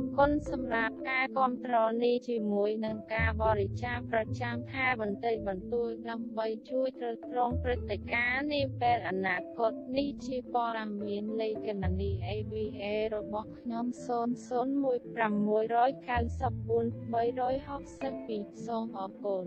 រគុណសម្រាប់ការគាំទ្រនេះជាមួយនឹងការបរិច្ចាគប្រចាំខែបន្តិចបន្តួចដើម្បីជួយទ្រទ្រង់ព្រឹត្តិការណ៍នាពេលអនាគតនេះជាព័ត៌មានលេខគណនី AVA របស់ខ្ញុំ001694 362សូមអរគុណ